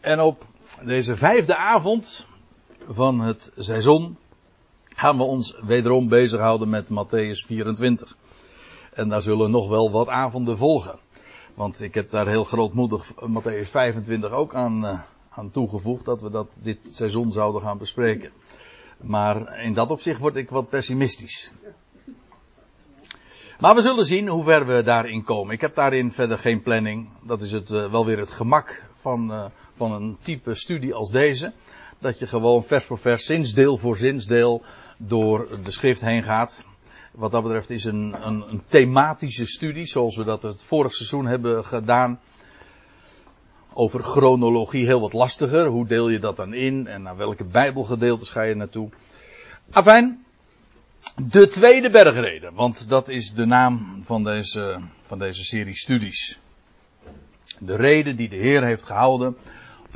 En op deze vijfde avond van het seizoen gaan we ons wederom bezighouden met Matthäus 24. En daar zullen nog wel wat avonden volgen. Want ik heb daar heel grootmoedig Matthäus 25 ook aan, uh, aan toegevoegd dat we dat dit seizoen zouden gaan bespreken. Maar in dat opzicht word ik wat pessimistisch. Maar we zullen zien hoe ver we daarin komen. Ik heb daarin verder geen planning. Dat is het, uh, wel weer het gemak van, uh, van een type studie als deze. Dat je gewoon vers voor vers, zinsdeel voor zinsdeel door de schrift heen gaat. Wat dat betreft is een, een, een thematische studie, zoals we dat het vorig seizoen hebben gedaan. Over chronologie heel wat lastiger. Hoe deel je dat dan in en naar welke bijbelgedeeltes ga je naartoe? Afijn, de tweede bergreden, want dat is de naam van deze, van deze serie studies. De reden die de Heer heeft gehouden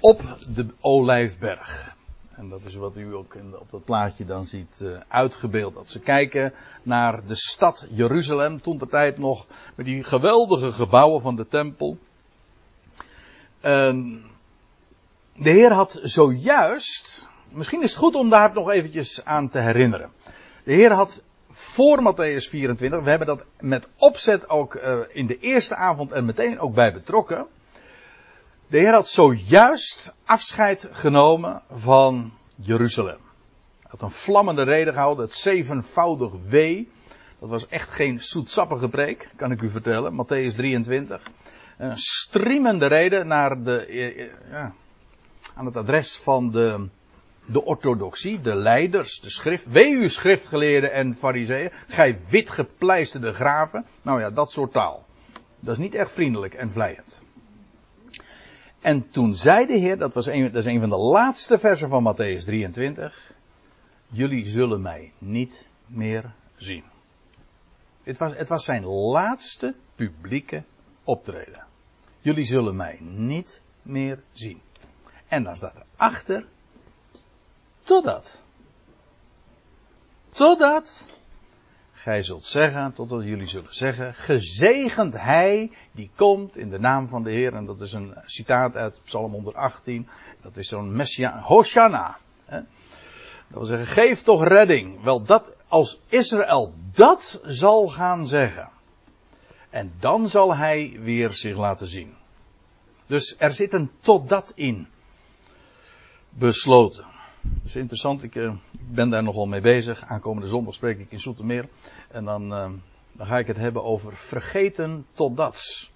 op de Olijfberg. En dat is wat u ook op dat plaatje dan ziet uh, uitgebeeld. Dat ze kijken naar de stad Jeruzalem, toen de tijd nog met die geweldige gebouwen van de tempel. Uh, de Heer had zojuist, misschien is het goed om daar nog eventjes aan te herinneren. De Heer had voor Matthäus 24, we hebben dat met opzet ook uh, in de eerste avond en meteen ook bij betrokken. De Heer had zojuist afscheid genomen van Jeruzalem. Hij had een vlammende reden gehouden, het zevenvoudig wee. Dat was echt geen zoetsappige preek, kan ik u vertellen. Matthäus 23. Een striemende reden naar de, ja, aan het adres van de, de orthodoxie, de leiders, de schrift. Wee u schriftgeleerden en fariseeën, gij witgepleisterde graven. Nou ja, dat soort taal. Dat is niet echt vriendelijk en vlijend. En toen zei de Heer, dat, was een, dat is een van de laatste versen van Matthäus 23. Jullie zullen mij niet meer zien. Het was, het was zijn laatste publieke optreden. Jullie zullen mij niet meer zien. En dan staat er achter. Totdat. Totdat. Gij zult zeggen, totdat jullie zullen zeggen, gezegend hij die komt in de naam van de Heer. En dat is een citaat uit Psalm 118. Dat is zo'n Messia, Hosanna. Dat wil zeggen, geef toch redding. Wel, dat, als Israël dat zal gaan zeggen. En dan zal hij weer zich laten zien. Dus er zit een totdat in. Besloten. Dat is interessant, ik, uh, ik, ben daar nogal mee bezig. Aankomende zondag spreek ik in Zoetermeer. En dan, dan ga ik het hebben over vergeten totdats.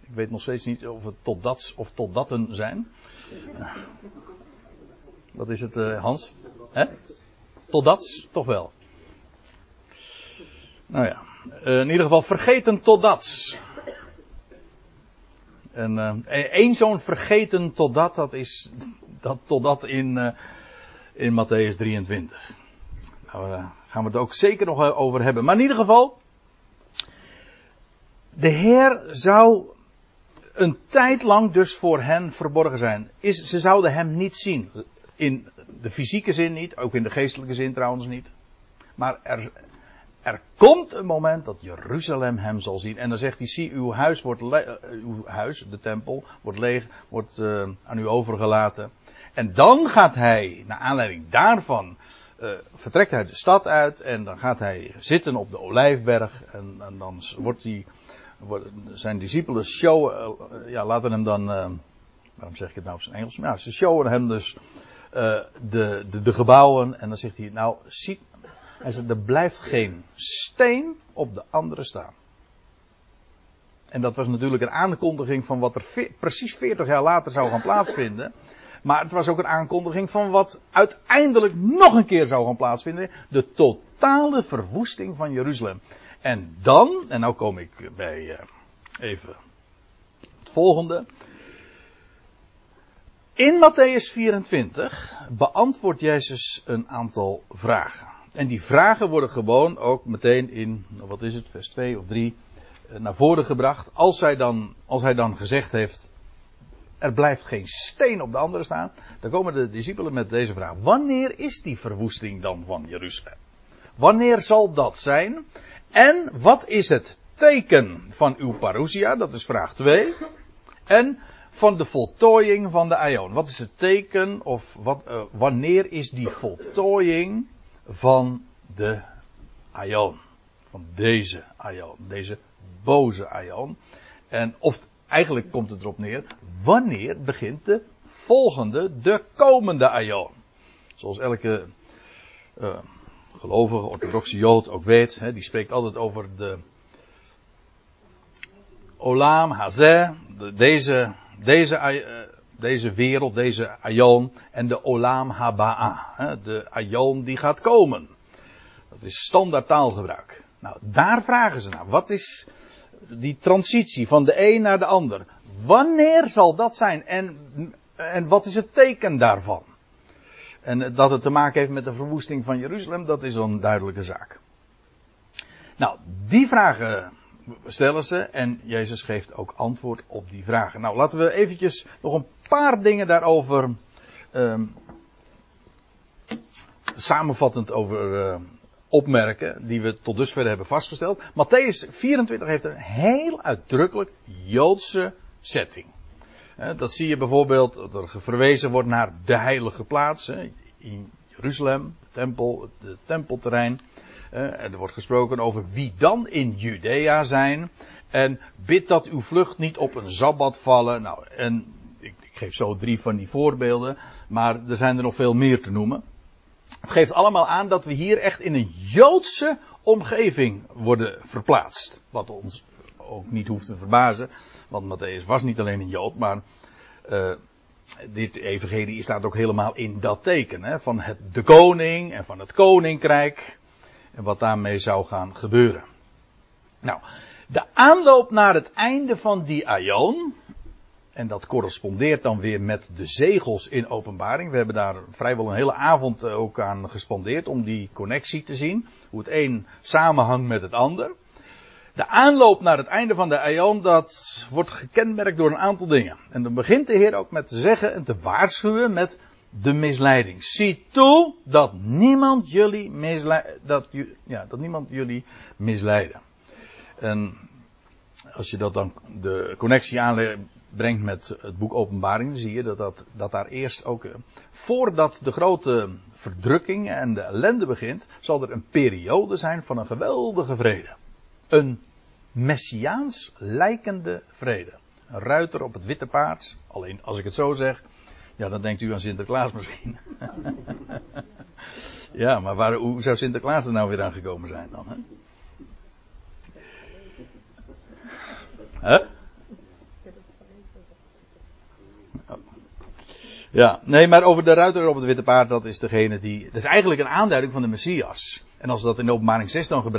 Ik weet nog steeds niet of het totdats of totdatten zijn. Uh, wat is het, Hans? Hè? Toch wel. Nou ja, in ieder geval vergeten totdats. En één zo'n vergeten totdat, dat is dat totdat in in Matthäus 23. Nou, daar gaan we het ook zeker nog over hebben. Maar in ieder geval, de Heer zou een tijd lang dus voor hen verborgen zijn. Is, ze zouden hem niet zien. In de fysieke zin niet, ook in de geestelijke zin trouwens niet. Maar er, er komt een moment dat Jeruzalem hem zal zien. En dan zegt hij, zie, uw huis wordt, uw huis, de tempel, wordt leeg, wordt aan u overgelaten. En dan gaat hij, naar aanleiding daarvan, uh, vertrekt hij de stad uit en dan gaat hij zitten op de olijfberg en, en dan wordt hij, zijn discipelen showen, uh, ja, laten hem dan, uh, waarom zeg ik het nou op zijn Engels? Ja, ze showen hem dus de, de, de, gebouwen en dan zegt hij, nou, zie, hij zegt, er blijft geen steen op de andere staan. En dat was natuurlijk een aankondiging van wat er precies 40 jaar later zou gaan plaatsvinden. Maar het was ook een aankondiging van wat uiteindelijk nog een keer zou gaan plaatsvinden. De totale verwoesting van Jeruzalem. En dan, en nou kom ik bij uh, even het volgende. In Matthäus 24 beantwoordt Jezus een aantal vragen. En die vragen worden gewoon ook meteen in, wat is het, vers 2 of 3, naar voren gebracht. Als hij dan, als hij dan gezegd heeft, er blijft geen steen op de andere staan. Dan komen de discipelen met deze vraag. Wanneer is die verwoesting dan van Jeruzalem? Wanneer zal dat zijn? En wat is het teken van uw parousia? Dat is vraag 2. En van de voltooiing van de aion. Wat is het teken of wat, uh, wanneer is die voltooiing van de aion? Van deze aion, deze boze aion. En of eigenlijk komt het erop neer, wanneer begint de volgende, de komende aion? Zoals elke uh, gelovige orthodoxe jood ook weet, hè, die spreekt altijd over de Olam Hazeh, deze, deze, uh, deze wereld, deze Aion en de Olam Haba'a, de Aion die gaat komen. Dat is standaard taalgebruik. Nou, daar vragen ze naar. Wat is die transitie van de een naar de ander? Wanneer zal dat zijn? En, en wat is het teken daarvan? En dat het te maken heeft met de verwoesting van Jeruzalem, dat is een duidelijke zaak. Nou, die vragen stellen ze en Jezus geeft ook antwoord op die vragen. Nou, laten we eventjes nog een paar dingen daarover um, samenvattend over uh, opmerken, die we tot dusver hebben vastgesteld. Matthäus 24 heeft een heel uitdrukkelijk Joodse setting. Dat zie je bijvoorbeeld dat er verwezen wordt naar de heilige plaats in Jeruzalem, de tempel, het tempelterrein. Er wordt gesproken over wie dan in Judea zijn. En bid dat uw vlucht niet op een zabbat vallen. Nou, en ik geef zo drie van die voorbeelden, maar er zijn er nog veel meer te noemen. Het geeft allemaal aan dat we hier echt in een Joodse omgeving worden verplaatst. Wat ons ook niet hoeft te verbazen, want Matthäus was niet alleen een Jood, maar uh, dit evangelie staat ook helemaal in dat teken hè, van het, de koning en van het koninkrijk en wat daarmee zou gaan gebeuren. Nou, de aanloop naar het einde van die aion, en dat correspondeert dan weer met de zegels in openbaring. We hebben daar vrijwel een hele avond ook aan gespandeerd om die connectie te zien. Hoe het een samenhangt met het ander. De aanloop naar het einde van de aion, dat wordt gekenmerkt door een aantal dingen. En dan begint de Heer ook met te zeggen en te waarschuwen met de misleiding. Zie toe dat niemand jullie misleiden, dat, ja, dat niemand jullie misleiden. En als je dat dan de connectie aanbrengt met het boek Openbaring, zie je dat, dat, dat daar eerst ook, eh, voordat de grote verdrukking en de ellende begint, zal er een periode zijn van een geweldige vrede. Een messiaans lijkende vrede. Een ruiter op het witte paard. Alleen als ik het zo zeg, ja, dan denkt u aan Sinterklaas misschien. ja, maar waar, hoe zou Sinterklaas er nou weer aan gekomen zijn dan? Hè? Huh? Ja, nee, maar over de ruiter op het witte paard, dat is degene die. Dat is eigenlijk een aanduiding van de Messias. En als dat in de openbaring 6 dan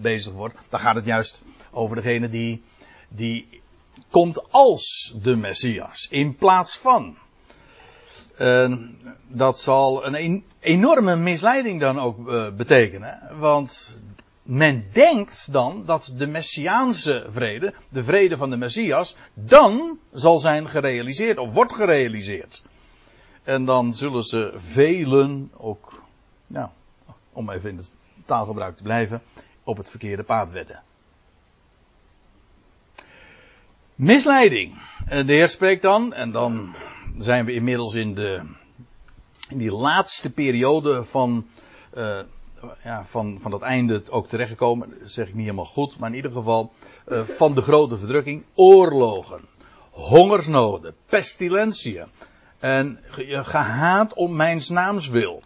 bezig wordt, dan gaat het juist over degene die, die komt als de Messias. In plaats van. Uh, dat zal een enorme misleiding dan ook uh, betekenen. Want men denkt dan dat de Messiaanse vrede, de vrede van de Messias, dan zal zijn gerealiseerd of wordt gerealiseerd. En dan zullen ze velen ook, nou, om even in het taalgebruik te blijven, op het verkeerde paad wedden. Misleiding. De Heer spreekt dan, en dan zijn we inmiddels in, de, in die laatste periode van, uh, ja, van, van dat einde ook terechtgekomen. Dat zeg ik niet helemaal goed, maar in ieder geval uh, van de grote verdrukking. Oorlogen, hongersnoden, pestilentieën. En gehaat om mijn naams wil.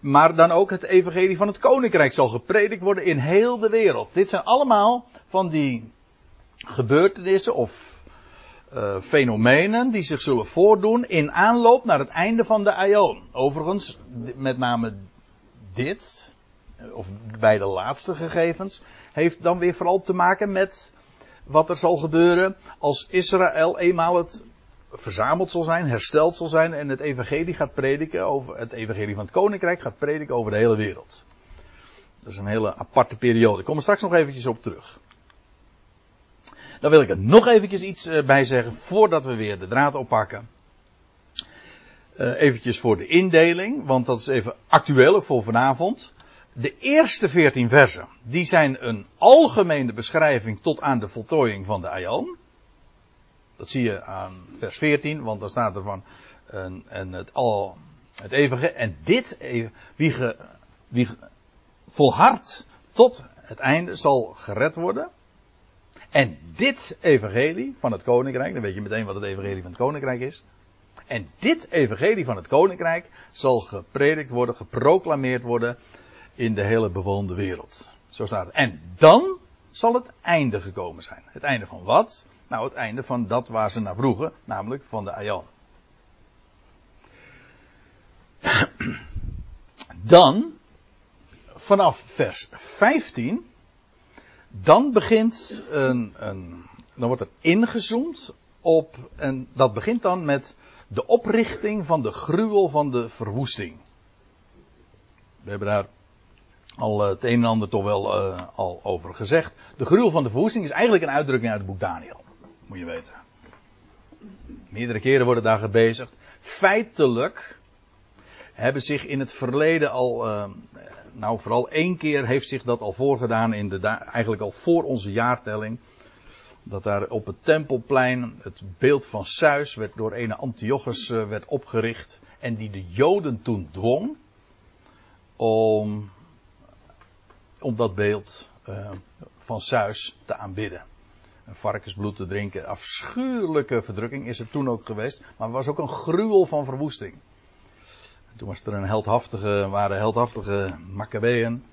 Maar dan ook het evangelie van het koninkrijk zal gepredikt worden in heel de wereld. Dit zijn allemaal van die gebeurtenissen of uh, fenomenen die zich zullen voordoen in aanloop naar het einde van de aion. Overigens, met name dit, of bij de laatste gegevens, heeft dan weer vooral te maken met wat er zal gebeuren als Israël eenmaal het verzameld zal zijn, hersteld zal zijn en het evangelie gaat prediken over het evangelie van het koninkrijk gaat prediken over de hele wereld. Dat is een hele aparte periode. Ik kom er straks nog eventjes op terug. Dan wil ik er nog eventjes iets eh, bij zeggen voordat we weer de draad oppakken. Uh, eventjes voor de indeling, want dat is even actueel voor vanavond. De eerste veertien versen, die zijn een algemene beschrijving tot aan de voltooiing van de Aion. Dat zie je aan vers 14, want dan staat er van en, en het al het eeuwige en dit wie, ge, wie volhardt tot het einde zal gered worden. En dit evangelie van het koninkrijk, dan weet je meteen wat het evangelie van het koninkrijk is. En dit evangelie van het koninkrijk zal gepredikt worden, geproclameerd worden in de hele bewoonde wereld. Zo staat het. En dan zal het einde gekomen zijn. Het einde van wat? Nou, het einde van dat waar ze naar vroegen, namelijk van de Aion. Dan, vanaf vers 15, dan begint een, een dan wordt er ingezoomd op, en dat begint dan met de oprichting van de gruwel van de verwoesting. We hebben daar al eh, het een en ander toch wel uh, al over gezegd. De gruwel van de verwoesting is eigenlijk een uitdrukking uit het boek Daniel. Moet je weten. Meerdere keren worden daar gebezigd. Feitelijk hebben zich in het verleden al, uh, nou vooral één keer heeft zich dat al voorgedaan in de, eigenlijk al voor onze jaartelling. Dat daar op het tempelplein het beeld van Zeus werd door een Antiochus uh, werd opgericht. En die de Joden toen dwong om, om dat beeld uh, van Zeus te aanbidden. Een varkensbloed te drinken. Afschuwelijke verdrukking is het toen ook geweest. Maar het was ook een gruwel van verwoesting. Toen was er een heldhaftige, waren heldhaftige Maccabeën.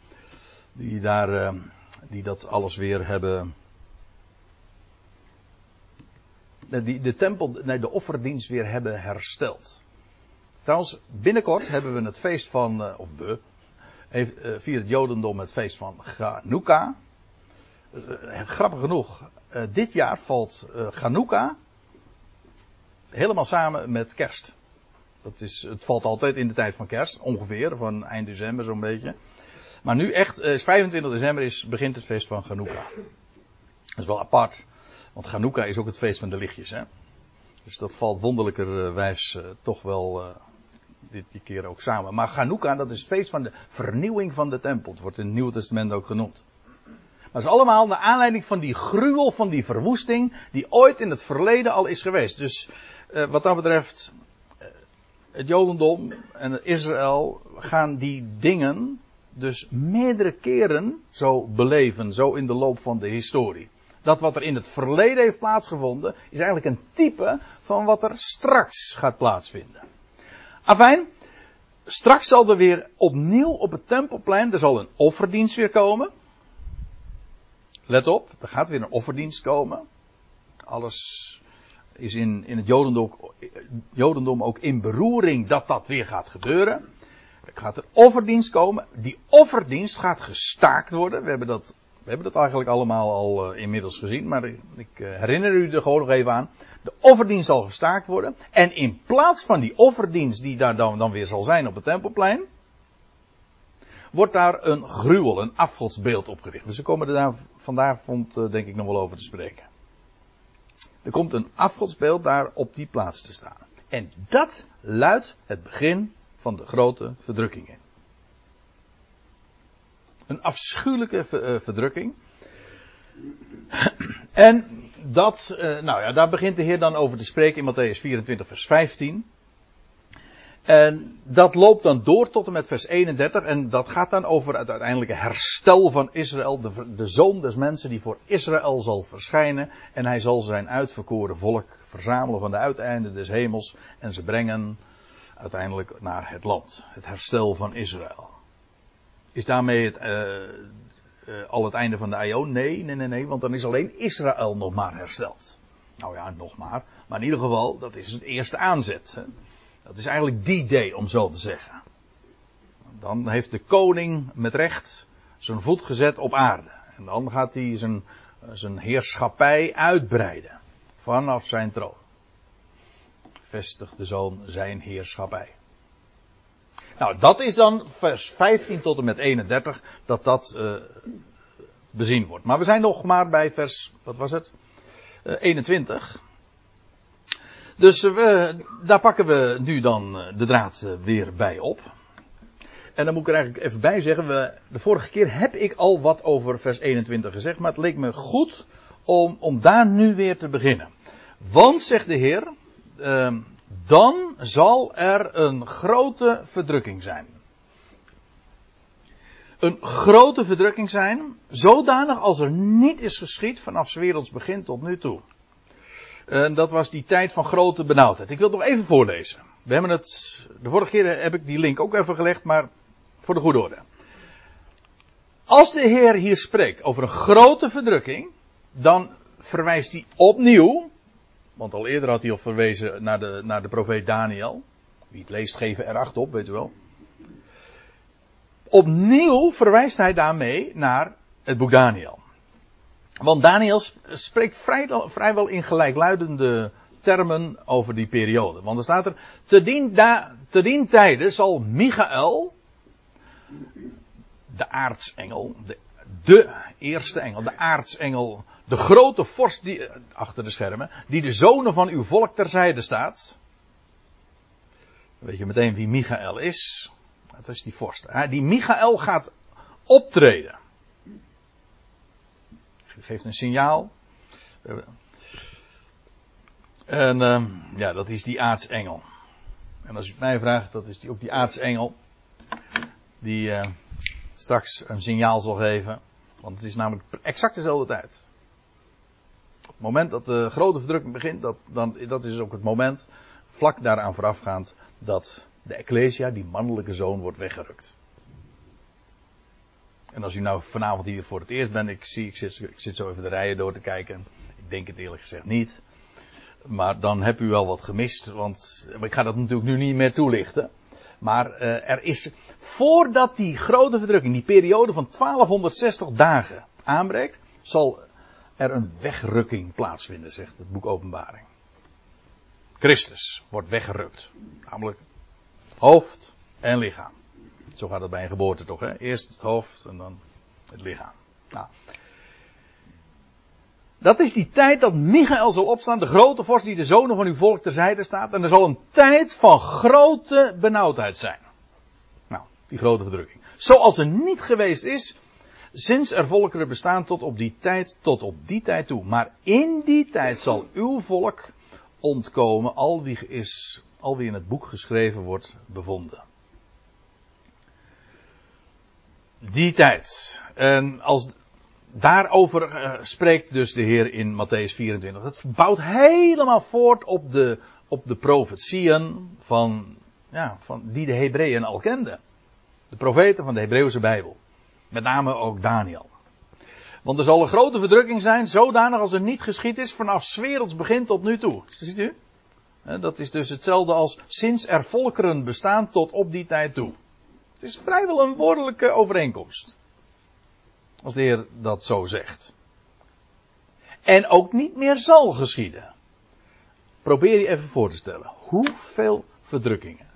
Die daar, uh, die dat alles weer hebben. Die de tempel, nee, de offerdienst weer hebben hersteld. Trouwens, binnenkort hebben we het feest van, uh, of we, viert het Jodendom het feest van Chanukka. Grappig genoeg, dit jaar valt Chanukka helemaal samen met kerst. Dat is, het valt altijd in de tijd van kerst, ongeveer, van eind december zo'n beetje. Maar nu echt, is 25 december is, begint het feest van Chanukka. Dat is wel apart, want Chanukka is ook het feest van de lichtjes. Hè? Dus dat valt wonderlijkerwijs toch wel dit keer ook samen. Maar Chanukka, dat is het feest van de vernieuwing van de tempel. Het wordt in het Nieuwe Testament ook genoemd. Het is allemaal naar aanleiding van die gruwel, van die verwoesting, die ooit in het verleden al is geweest. Dus uh, wat dat betreft, het Jodendom en Israël gaan die dingen dus meerdere keren zo beleven, zo in de loop van de historie. Dat wat er in het verleden heeft plaatsgevonden, is eigenlijk een type van wat er straks gaat plaatsvinden. Afijn, straks zal er weer opnieuw op het tempelplein, er zal een offerdienst weer komen. Let op, er gaat weer een offerdienst komen. Alles is in, in het Jodendom, Jodendom ook in beroering dat dat weer gaat gebeuren. Er gaat een offerdienst komen. Die offerdienst gaat gestaakt worden. We hebben dat, we hebben dat eigenlijk allemaal al uh, inmiddels gezien. Maar ik, uh, herinner u er gewoon nog even aan. De offerdienst zal gestaakt worden. En in plaats van die offerdienst die daar dan, dan weer zal zijn op het tempelplein. Wordt daar een gruwel, een afgodsbeeld opgericht. Dus we komen er daar vanavond uh, denk ik nog wel over te spreken. Er komt een afgodsbeeld daar op die plaats te staan. En dat luidt het begin van de grote verdrukkingen. Een afschuwelijke eh, verdrukking. En dat, eh, nou ja, daar begint de Heer dan over te spreken in Matthäus 24, vers 15. En dat loopt dan door tot en met vers 31. En dat gaat dan over het uiteindelijke herstel van Israël. De, de zoon des mensen die voor Israël zal verschijnen. En hij zal zijn uitverkoren volk verzamelen van de uiteinden des hemels. En ze brengen uiteindelijk naar het land. Het herstel van Israël. Is daarmee het, uh, uh, al het einde van de Aion? Nee, nee, nee, nee. Want dan is alleen Israël nog maar hersteld. Nou ja, nog maar. Maar in ieder geval, dat is het eerste aanzet. Hè. Dat is eigenlijk die day, om zo te zeggen. Dan heeft de koning met recht zijn voet gezet op aarde. En dan gaat hij zijn, zijn heerschappij uitbreiden. Vanaf zijn troon. Vestigt de zoon zijn heerschappij. Nou, dat is dan vers 15 tot en met 31 dat dat uh, bezien wordt. Maar we zijn nog maar bij vers, wat was het? Uh, 21. Dus we, daar pakken we nu dan uh, de draad uh, weer bij op. En dan moet ik er eigenlijk even bij zeggen, we, de vorige keer heb ik al wat over vers 21 gezegd, maar het leek me goed om, om daar nu weer te beginnen. Want, zegt de Heer, uh, dan zal er een grote verdrukking zijn. Een grote verdrukking zijn, zodanig als er niet is geschied vanaf werelds begin tot nu toe. En dat was die tijd van grote benauwdheid. Ik wil het nog even voorlezen. We hebben het, de vorige keer heb ik die link ook even gelegd, maar voor de goede orde. Als de Heer hier spreekt over een grote verdrukking, dan verwijst hij opnieuw, want al eerder had hij al verwezen naar de, naar de profeet Daniel. Wie het leest, geven er acht op, weet u wel. Opnieuw verwijst hij daarmee naar het boek Daniel. Want Daniel spreekt vrijwel, vrijwel in gelijkluidende termen over die periode. Want er staat er, te dien, da, te dien zal Michael, de aartsengel, de, de eerste engel, de aartsengel, de grote vorst die, achter de schermen, die de zonen van uw volk terzijde staat. Weet je meteen wie Michael is? Dat is die vorst. Die Michael gaat optreden. Geeft een signaal. En uh, ja, dat is die aartsengel. En als u het mij vraagt, dat is ook die aartsengel. Die uh, straks een signaal zal geven. Want het is namelijk exact dezelfde tijd. Op het moment dat de grote verdrukking begint, dat, dan, dat is ook het moment, vlak daaraan voorafgaand, dat de Ecclesia, die mannelijke zoon, wordt weggerukt. En als u nou vanavond hier voor het eerst bent, ik zie, ik zit, zo even de rijen door te kijken. Ik denk het eerlijk gezegd niet. Maar dan heb u wel wat gemist, want ik ga dat natuurlijk nu niet meer toelichten. Maar uh, er is, voordat die grote verdrukking, die periode van 1260 dagen aanbreekt, zal er een wegrukking plaatsvinden, zegt het boek Openbaring. Christus wordt weggerukt. Namelijk hoofd en lichaam. Zo gaat het bij een geboorte toch, hè? Eerst het hoofd en dan het lichaam. Nou. Dat is die tijd dat Michael zal opstaan, de grote vorst die de zonen van uw volk terzijde staat. En er zal een tijd van grote benauwdheid zijn. Nou, die grote verdrukking. Zoals er niet geweest is, sinds er volkeren bestaan tot op die tijd, tot op die tijd toe. Maar in die tijd zal uw volk ontkomen, al wie, is, al wie in het boek geschreven wordt bevonden. Die tijd. En als, daarover uh, spreekt dus de Heer in Matthäus 24. Het bouwt helemaal voort op de, op de profetieën van, ja, van, die de Hebreeën al kenden. De profeten van de Hebreeuwse Bijbel. Met name ook Daniel. Want er zal een grote verdrukking zijn, zodanig als er niet geschied is vanaf werelds begin tot nu toe. Ziet u? Dat is dus hetzelfde als sinds er volkeren bestaan tot op die tijd toe. Het is vrijwel een woordelijke overeenkomst. Als de Heer dat zo zegt. En ook niet meer zal geschieden. Probeer je even voor te stellen. Hoeveel verdrukkingen,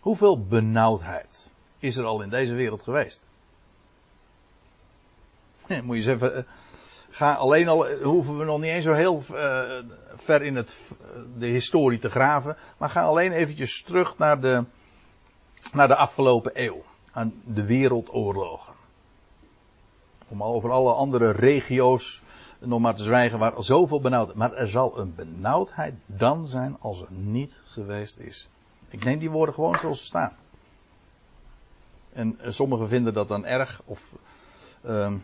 hoeveel benauwdheid is er al in deze wereld geweest? Moet je eens even. Eh, ga alleen al, eh, hoeven we nog niet eens zo heel uh, ver in het, de historie te graven. Maar ga alleen eventjes terug naar de, naar de afgelopen eeuw. Aan de wereldoorlogen. Om over alle andere regio's nog maar te zwijgen waar zoveel benauwdheid. Maar er zal een benauwdheid dan zijn als er niet geweest is. Ik neem die woorden gewoon zoals ze staan. En sommigen vinden dat dan erg. Of uh,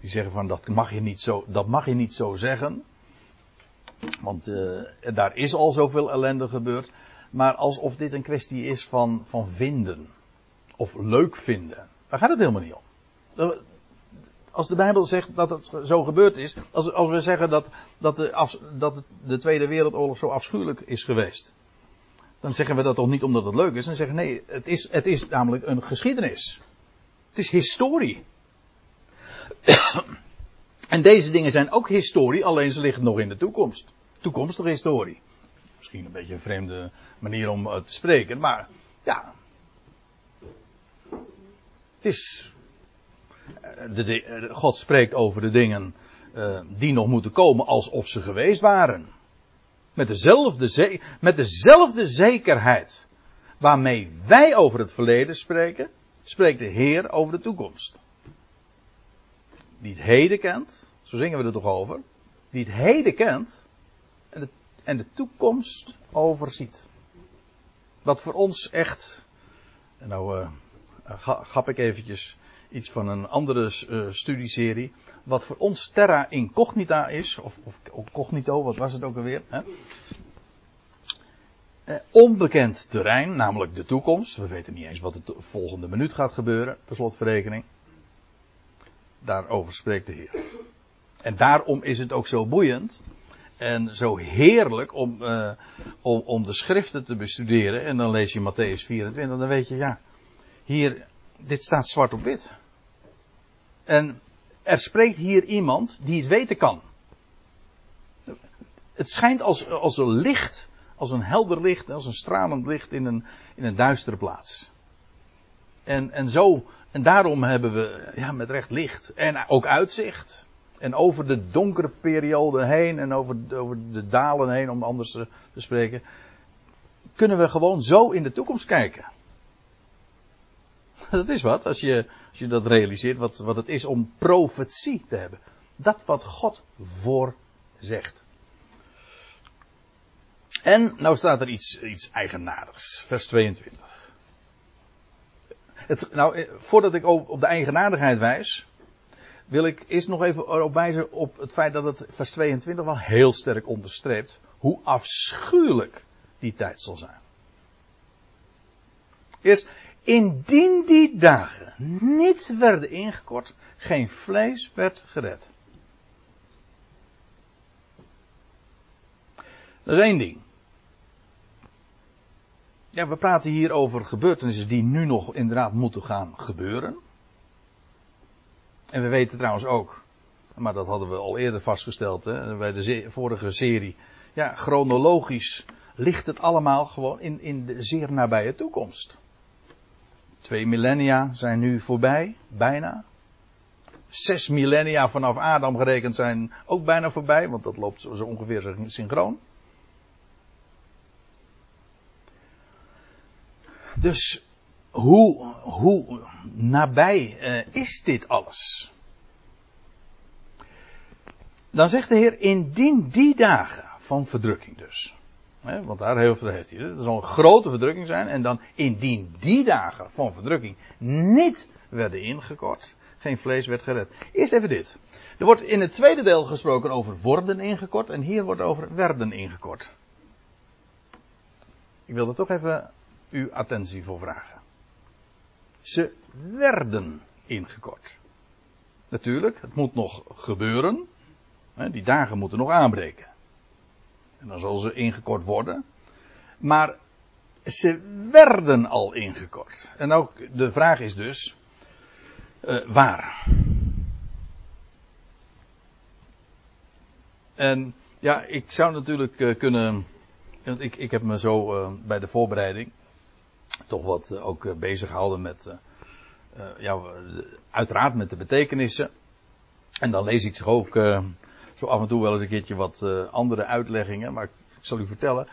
die zeggen van dat mag je niet zo, dat mag je niet zo zeggen. Want uh, daar is al zoveel ellende gebeurd. Maar alsof dit een kwestie is van, van vinden. Of leuk vinden. Daar gaat het helemaal niet om. Als de Bijbel zegt dat het zo gebeurd is. Als, als we zeggen dat, dat, de, dat de Tweede Wereldoorlog zo afschuwelijk is geweest. Dan zeggen we dat toch niet omdat het leuk is. Dan zeggen we nee, het is, het is namelijk een geschiedenis. Het is historie. en deze dingen zijn ook historie, alleen ze liggen nog in de toekomst. Toekomstige historie. Misschien een beetje een vreemde manier om uh, te spreken, maar ja. Het is. Uh, de, uh, God spreekt over de dingen die nog moeten komen alsof ze geweest waren. Met dezelfde, met dezelfde zekerheid waarmee wij over het verleden spreken, spreekt de Heer over de toekomst die het heden kent, zo zingen we er toch over, die het heden kent, en de toekomst overziet. Wat voor ons echt, nou uh, gap ik eventjes iets van een andere uh, studieserie, wat voor ons terra incognita is, of, of cognito, wat was het ook alweer? Hè? Uh, onbekend terrein, namelijk de toekomst. We weten niet eens wat de volgende minuut gaat gebeuren, per slotverrekening. Daarover spreekt de Heer. En daarom is het ook zo boeiend en zo heerlijk om, uh, om, om de schriften te bestuderen. En dan lees je Matthäus 24, dan weet je, ja, hier, dit staat zwart op wit. En er spreekt hier iemand die het weten kan. Het schijnt als, als een licht, als een helder licht, als een stralend licht in een, in een duistere plaats. En, en zo, en daarom hebben we ja, met recht licht. En ook uitzicht. En over de donkere periode heen en over, de, over de dalen heen, om anders te, spreken, kunnen we gewoon zo in de toekomst kijken. Dat is wat, als je, als je dat realiseert, wat, wat het is om profetie te hebben. Dat wat God voorzegt. En nou staat er iets, iets eigenaardigs, vers 22. Het, nou, eh, voordat ik op de eigenaardigheid wijs, wil ik eerst nog even erop wijzen op het feit dat het vers 22 wel heel sterk onderstreept hoe afschuwelijk die tijd zal zijn. Eerst, indien die dagen niet werden ingekort, geen vlees werd gered. Dat is één ding. Ja, we praten hier over gebeurtenissen die nu nog inderdaad moeten gaan gebeuren. En we weten trouwens ook, maar dat hadden we al eerder vastgesteld hè, bij de vorige serie. Ja, chronologisch ligt het allemaal gewoon in, in de zeer nabije toekomst. Twee millennia zijn nu voorbij, bijna. Zes millennia vanaf Adam gerekend zijn ook bijna voorbij, want dat loopt zo ongeveer synchroon. Dus hoe, hoe nabij uh, is dit alles? Dan zegt de Heer, indien die dagen van verdrukking dus. Hè, want daar heeft, hij. Er zal een grote verdrukking zijn. En dan indien die dagen van verdrukking niet werden ingekort. Geen vlees werd gered. Eerst even dit. Er wordt in het tweede deel gesproken over worden ingekort. En hier wordt over werden ingekort. Ik wil er toch even uw attentie voor vragen. Ze werden ingekort. Natuurlijk, het moet nog gebeuren. Die dagen moeten nog aanbreken. En dan zal ze ingekort worden. Maar ze werden al ingekort. En ook de vraag is dus, uh, waar? En ja, ik zou natuurlijk uh, kunnen, want ik, ik heb me zo uh, bij de voorbereiding toch wat ook bezig gehouden met, ja, uiteraard met de betekenissen. En dan lees ik zich ook zo af en toe wel eens een keertje wat andere uitleggingen. Maar ik zal u vertellen,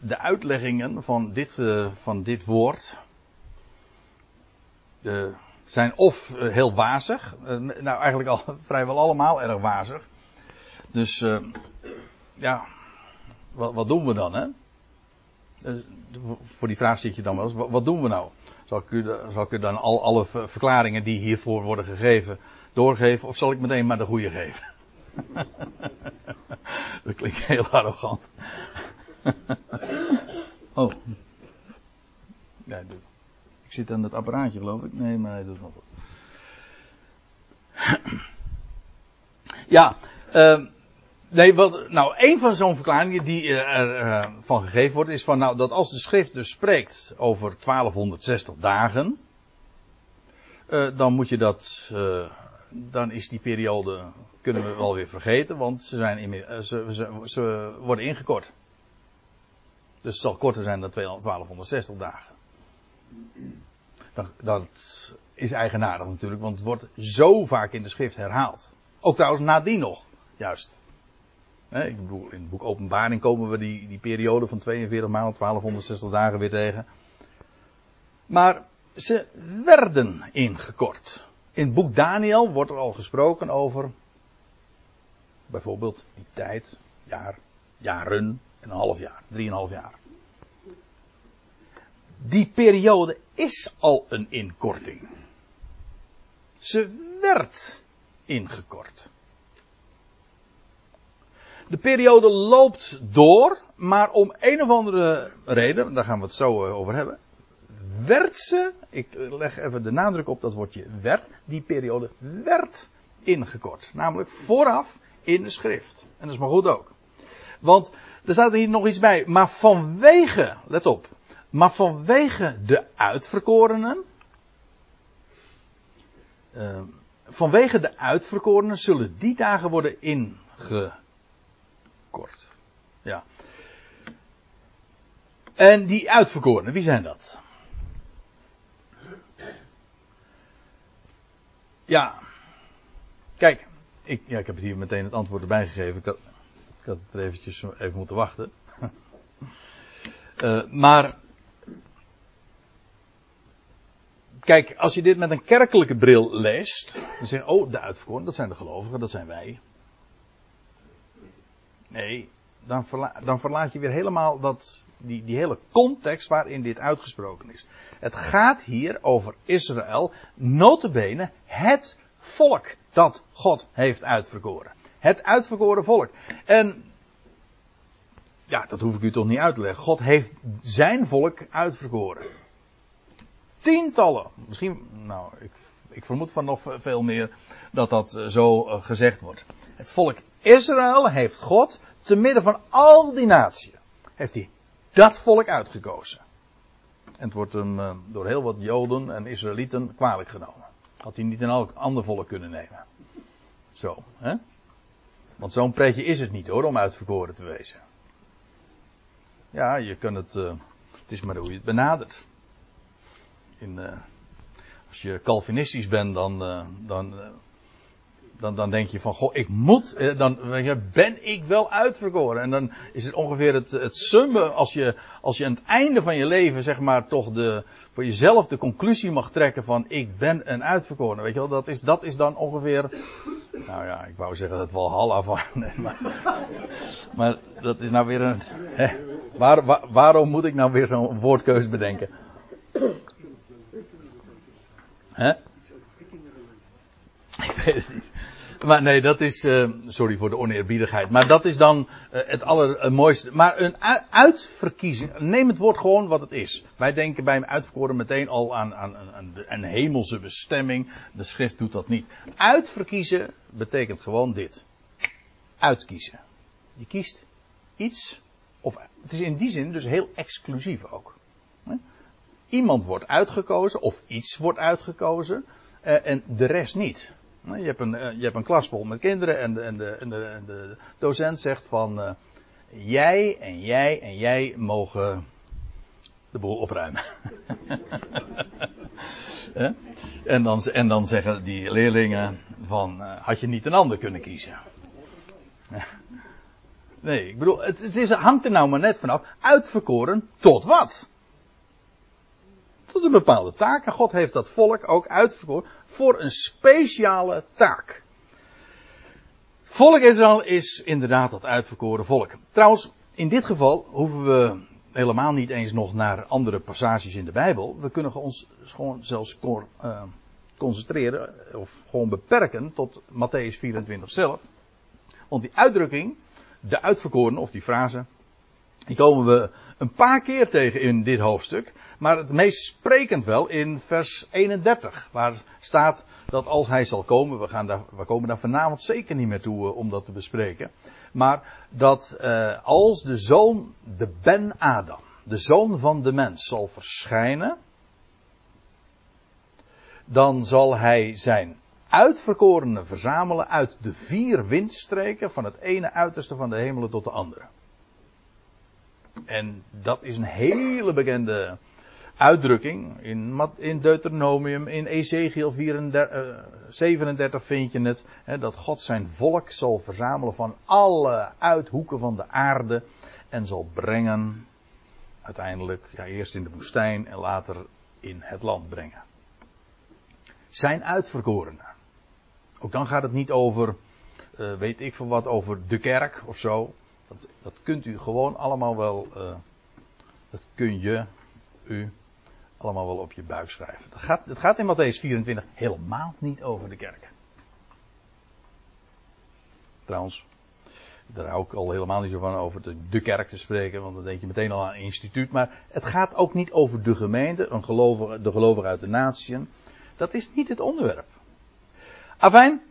de uitleggingen van dit, van dit woord zijn of heel wazig. nou, eigenlijk al vrijwel allemaal erg wazig. Dus ja, wat, wat, doen we dan, hè? Voor die vraag zit je dan wel eens. Wat, doen we nou? Zal ik, u, zal ik dan al alle verklaringen die hiervoor worden gegeven doorgeven? Of zal ik meteen maar de goede geven? dat klinkt heel arrogant. oh. Ja, ik zit aan het apparaatje, geloof ik. Nee, maar hij doet nog wat. ja, uh, nee, wat, nou, een van zo'n verklaringen die er uh, van gegeven wordt, is van, nou, dat als de schrift dus spreekt over 1260 dagen, uh, dan moet je dat, dan is die periode kunnen we wel weer vergeten, want ze, zijn in, eh, ze, ze, ze, worden ingekort. Dus het zal korter zijn dan 1260 dagen. Dat, dat is eigenaardig natuurlijk, want het wordt zo vaak in de schrift herhaald. Ook trouwens nadien nog, juist. Ik bedoel, in het boek Openbaring komen we die, die periode van 42 maanden, 1260 dagen weer tegen. Maar ze werden ingekort. In het boek Daniel wordt er al gesproken over bijvoorbeeld die tijd, jaar, jaren, een half jaar, drieënhalf jaar. Die periode is al een inkorting. Ze werd ingekort. De periode loopt door, maar om een of andere reden, daar gaan we het zo eh, over hebben, werd ze, ik leg even de nadruk op dat woordje werd, die periode werd ingekort. Namelijk vooraf in de schrift. En dat is maar goed ook. Want er staat hier nog iets bij. Maar vanwege, let op, maar vanwege de uitverkorenen. Uh, vanwege de uitverkorenen zullen die dagen worden ingekort. Ja. En die uitverkorenen, wie zijn dat? Ja. Kijk, ik, ja, ik heb hier meteen het antwoord erbij gegeven. Ik had, ik had het er eventjes even moeten wachten. uh, maar. Kijk, als je dit met een kerkelijke bril leest. Dan zeg oh, de uitverkoren, dat zijn de gelovigen, dat zijn wij. Nee, dan, dan verlaat je weer helemaal dat, die, die hele context waarin dit uitgesproken is. Het gaat hier over Israël, notabene het volk dat God heeft uitverkoren. Het uitverkoren volk. En ja, dat hoef ik u toch niet uit te leggen. God heeft zijn volk uitverkoren. Tientallen, misschien, nou, ik, ik vermoed van nog veel meer dat dat eh, zo eh, gezegd wordt. Het volk Israël heeft God, te midden van al die naties, heeft hij dat volk uitgekozen. En het wordt hem eh, door heel wat Joden en Israëlieten kwalijk genomen. Had hij niet een elk ander volk kunnen nemen. Zo, hè? Want zo'n pretje is het niet hoor, om uitverkoren te wezen. Ja, je kunt het, uh, het is maar hoe je het benadert. In, uh, als je Calvinistisch bent, dan, dan dan, dan denk je van, goh, ik moet, eh, dan ben ik wel uitverkoren. En dan is het ongeveer het, het summen, als je, als je aan het einde van je leven, zeg maar, toch de, voor jezelf de conclusie mag trekken van, ik ben een uitverkoren. Weet je wel, dat is, dat is dan ongeveer, nou ja, ik wou zeggen dat Walhalla van, nee, maar, maar dat is nou weer een, hè, waar, waar, waarom moet ik nou weer zo'n woordkeuze bedenken? Hè? Ik weet het niet. Maar nee, dat is, uh, sorry voor de oneerbiedigheid, maar dat is dan uh, het allermooiste. Maar een uitverkiezing, neem het woord gewoon wat het is. Wij denken bij een uitverkoren meteen al aan, aan, een hemelse bestemming. De schrift doet dat niet. Uitverkiezen betekent gewoon dit. Uitkiezen. Je kiest iets, of het is in die zin dus heel exclusief ook. Iemand wordt uitgekozen, of iets wordt uitgekozen, uh, en de rest niet. Nou, je hebt een, eh, je hebt een klas vol met kinderen en de, en de, en de, en de docent zegt van uh, jij en jij en jij mogen de boel opruimen. en, dan, en dan zeggen die leerlingen van uh, had je niet een ander kunnen kiezen. nee, ik bedoel, het, het is, hangt er nou maar net vanaf. Uitverkoren tot wat? Tot een bepaalde taak. En God heeft dat volk ook uitverkoren voor een speciale taak. Volk Israël is inderdaad dat uitverkoren volk. Trouwens, in dit geval hoeven we helemaal niet eens nog naar andere passages in de Bijbel. We kunnen ons gewoon zelfs uh, concentreren of gewoon beperken tot Matthäus 24 zelf. Want die uitdrukking, de uitverkoren of die frase, die komen we een paar keer tegen in dit hoofdstuk. Maar het meest sprekend wel in vers 31. Waar staat dat als hij zal komen. We, gaan daar, we komen daar vanavond zeker niet meer toe uh, om dat te bespreken. Maar dat uh, als de zoon, de Ben Adam, de zoon van de mens zal verschijnen. Dan zal hij zijn uitverkorenen verzamelen uit de vier windstreken. Van het ene uiterste van de hemelen tot de andere. En dat is een hele bekende uitdrukking. In, in Deuteronomium, in Ezekiel 34, 37 uh, vind je het. Hè, dat God zijn volk zal verzamelen van alle uithoeken van de aarde. En zal brengen, uiteindelijk, ja, eerst in de woestijn en later in het land brengen. Zijn uitverkorenen. Ook dan gaat het niet over, uh, weet ik veel wat, over de kerk of zo. Dat, dat kunt u gewoon allemaal wel, uh, dat kun je, u, allemaal wel op je buik schrijven. Het gaat, het gaat in Matthäus 24 helemaal niet over de kerk. Trouwens, daar hou ik al helemaal niet zo van over de, kerk te spreken, want dan denk je meteen al aan instituut. Maar het gaat ook niet over de gemeente, een gelovige, de gelovigen uit de natieën. Dat is niet het onderwerp. Afijn,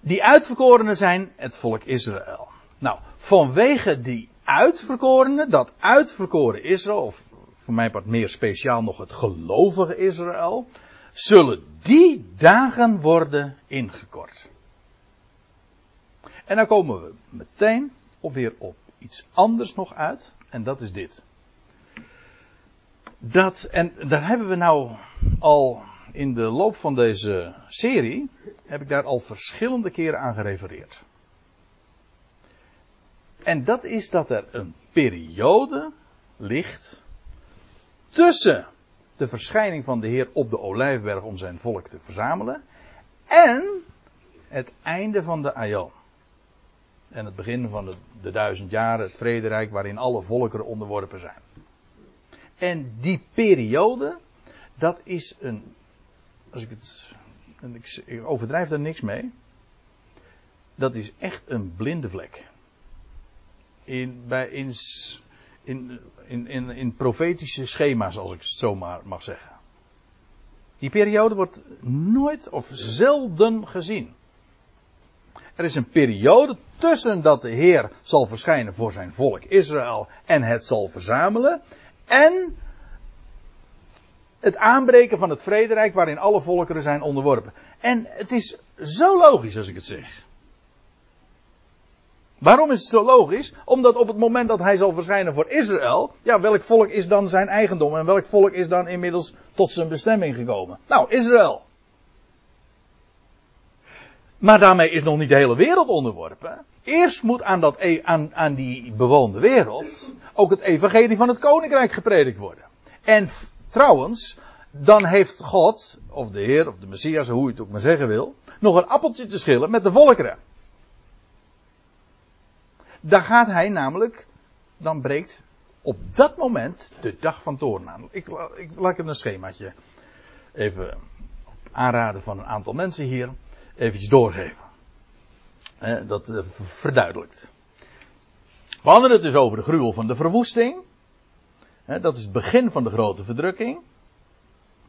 die uitverkorenen zijn het volk Israël. Nou, vanwege die uitverkorenen, dat uitverkoren Israël, of voor mijn part meer speciaal nog het gelovige Israël, zullen die dagen worden ingekort. En dan komen we meteen of weer op iets anders nog uit, en dat is dit. Dat, en daar hebben we nou al in de loop van deze serie, heb ik daar al verschillende keren aan gerefereerd. En dat is dat er een periode ligt tussen de verschijning van de Heer op de Olijfberg om zijn volk te verzamelen en het einde van de Aion. En het begin van de, de duizend jaren, het vrederijk waarin alle volkeren onderworpen zijn. En die periode, dat is een, als ik het, ik overdrijf daar niks mee, dat is echt een blinde vlek in, bij, in, in, in, profetische schema's, als ik het zo maar mag zeggen. Die periode wordt nooit of zelden gezien. Er is een periode tussen dat de Heer zal verschijnen voor zijn volk Israël en het zal verzamelen. En het aanbreken van het vrederijk waarin alle volkeren zijn onderworpen. En het is zo logisch als ik het zeg. Waarom is het zo logisch? Omdat op het moment dat hij zal verschijnen voor Israël, ja, welk volk is dan zijn eigendom en welk volk is dan inmiddels tot zijn bestemming gekomen? Nou, Israël. Maar daarmee is nog niet de hele wereld onderworpen. Eerst moet aan, dat, e- aan, aan die bewoonde wereld ook het evangelie van het koninkrijk gepredikt worden. En trouwens, dan heeft God, of de Heer, of de Messias, hoe je het ook maar zeggen wil, nog een appeltje te schillen met de volkeren. Daar gaat hij namelijk, dan breekt op dat moment de dag van toorn aan. Ik, ik laat hem een schemaatje even aanraden van een aantal mensen hier eventjes doorgeven. dat uh, verduidelijkt. We hadden het dus over de gruwel van de verwoesting. dat is het begin van de grote verdrukking.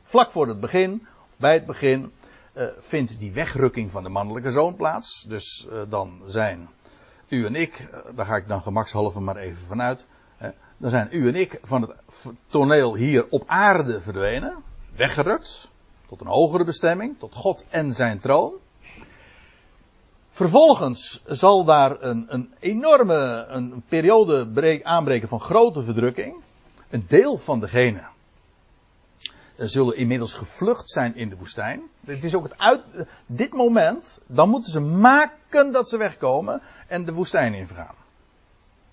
Vlak voor het begin, of bij het begin, uh, vindt die wegrukking van de mannelijke zoon plaats. Dus uh, dan zijn u en ik, eh, daar ga ik dan gemakshalve maar even vanuit. Dan zijn u en ik van het toneel hier op aarde verdwenen, weggerukt, tot een hogere bestemming, tot God en zijn troon. Vervolgens zal daar een, een enorme een periode aanbreken van grote verdrukking. Een deel van degenen zullen inmiddels gevlucht zijn in de woestijn. Het is ook het uit, dit moment, dan moeten ze maken dat ze wegkomen en de woestijn ingaan.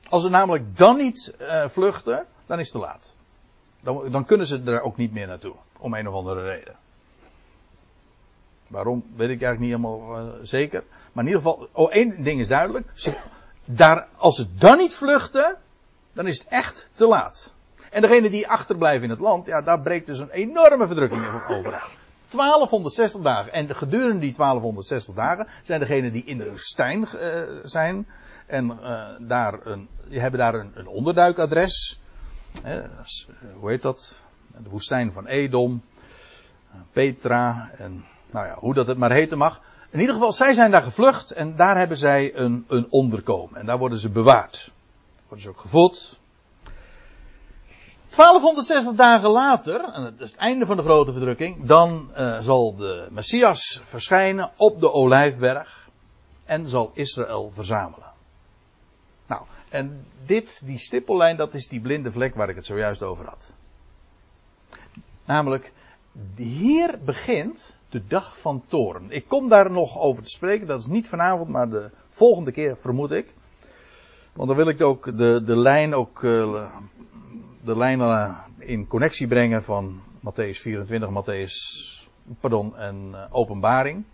Als ze namelijk dan niet uh, vluchten, dan is het te laat. Dan, dan, kunnen ze er ook niet meer naartoe, om een of andere reden. Waarom, weet ik eigenlijk niet helemaal zeker. Maar in ieder geval, oh, één ding is duidelijk. Daar, als ze dan niet vluchten, dan is het echt te laat. En degene die achterblijven in het land, ja, daar breekt dus een enorme verdrukking over 1260 dagen. En gedurende die 1260 dagen zijn degenen die in de woestijn uh, zijn. En uh, daar een, die hebben daar een, een onderduikadres. Uh, hoe heet dat? De woestijn van Edom. Petra. En nou ja, hoe dat het maar heten mag. In ieder geval, zij zijn daar gevlucht. En daar hebben zij een, een onderkomen. En daar worden ze bewaard. Worden ze ook gevoed. 1260 dagen later, en dat is het einde van de grote verdrukking, dan uh, zal de Messias verschijnen op de Olijfberg en zal Israël verzamelen. Nou, en dit, die stippellijn, dat is die blinde vlek waar ik het zojuist over had. Namelijk, hier begint de dag van toren. Ik kom daar nog over te spreken, dat is niet vanavond, maar de volgende keer vermoed ik. Want dan wil ik ook de, de lijn ook uh, de lijnen in connectie brengen van Matthäus 24, Matthäus, pardon, en uh, openbaring.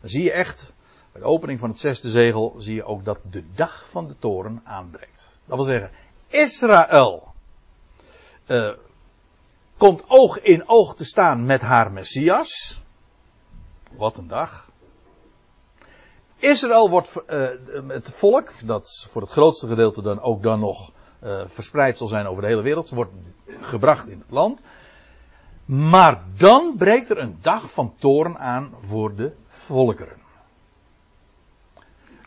Dan zie je echt, bij de opening van het zesde zegel, zie je ook dat de dag van de toren aanbreekt. Dat wil zeggen, Israël uh, komt oog in oog te staan met haar Messias. Wat een dag. Israël wordt uh, het volk, dat voor het grootste gedeelte dan ook dan nog verspreid zal zijn over de hele wereld, wordt gebracht in het land. Maar dan breekt er een dag van toorn aan voor de volkeren.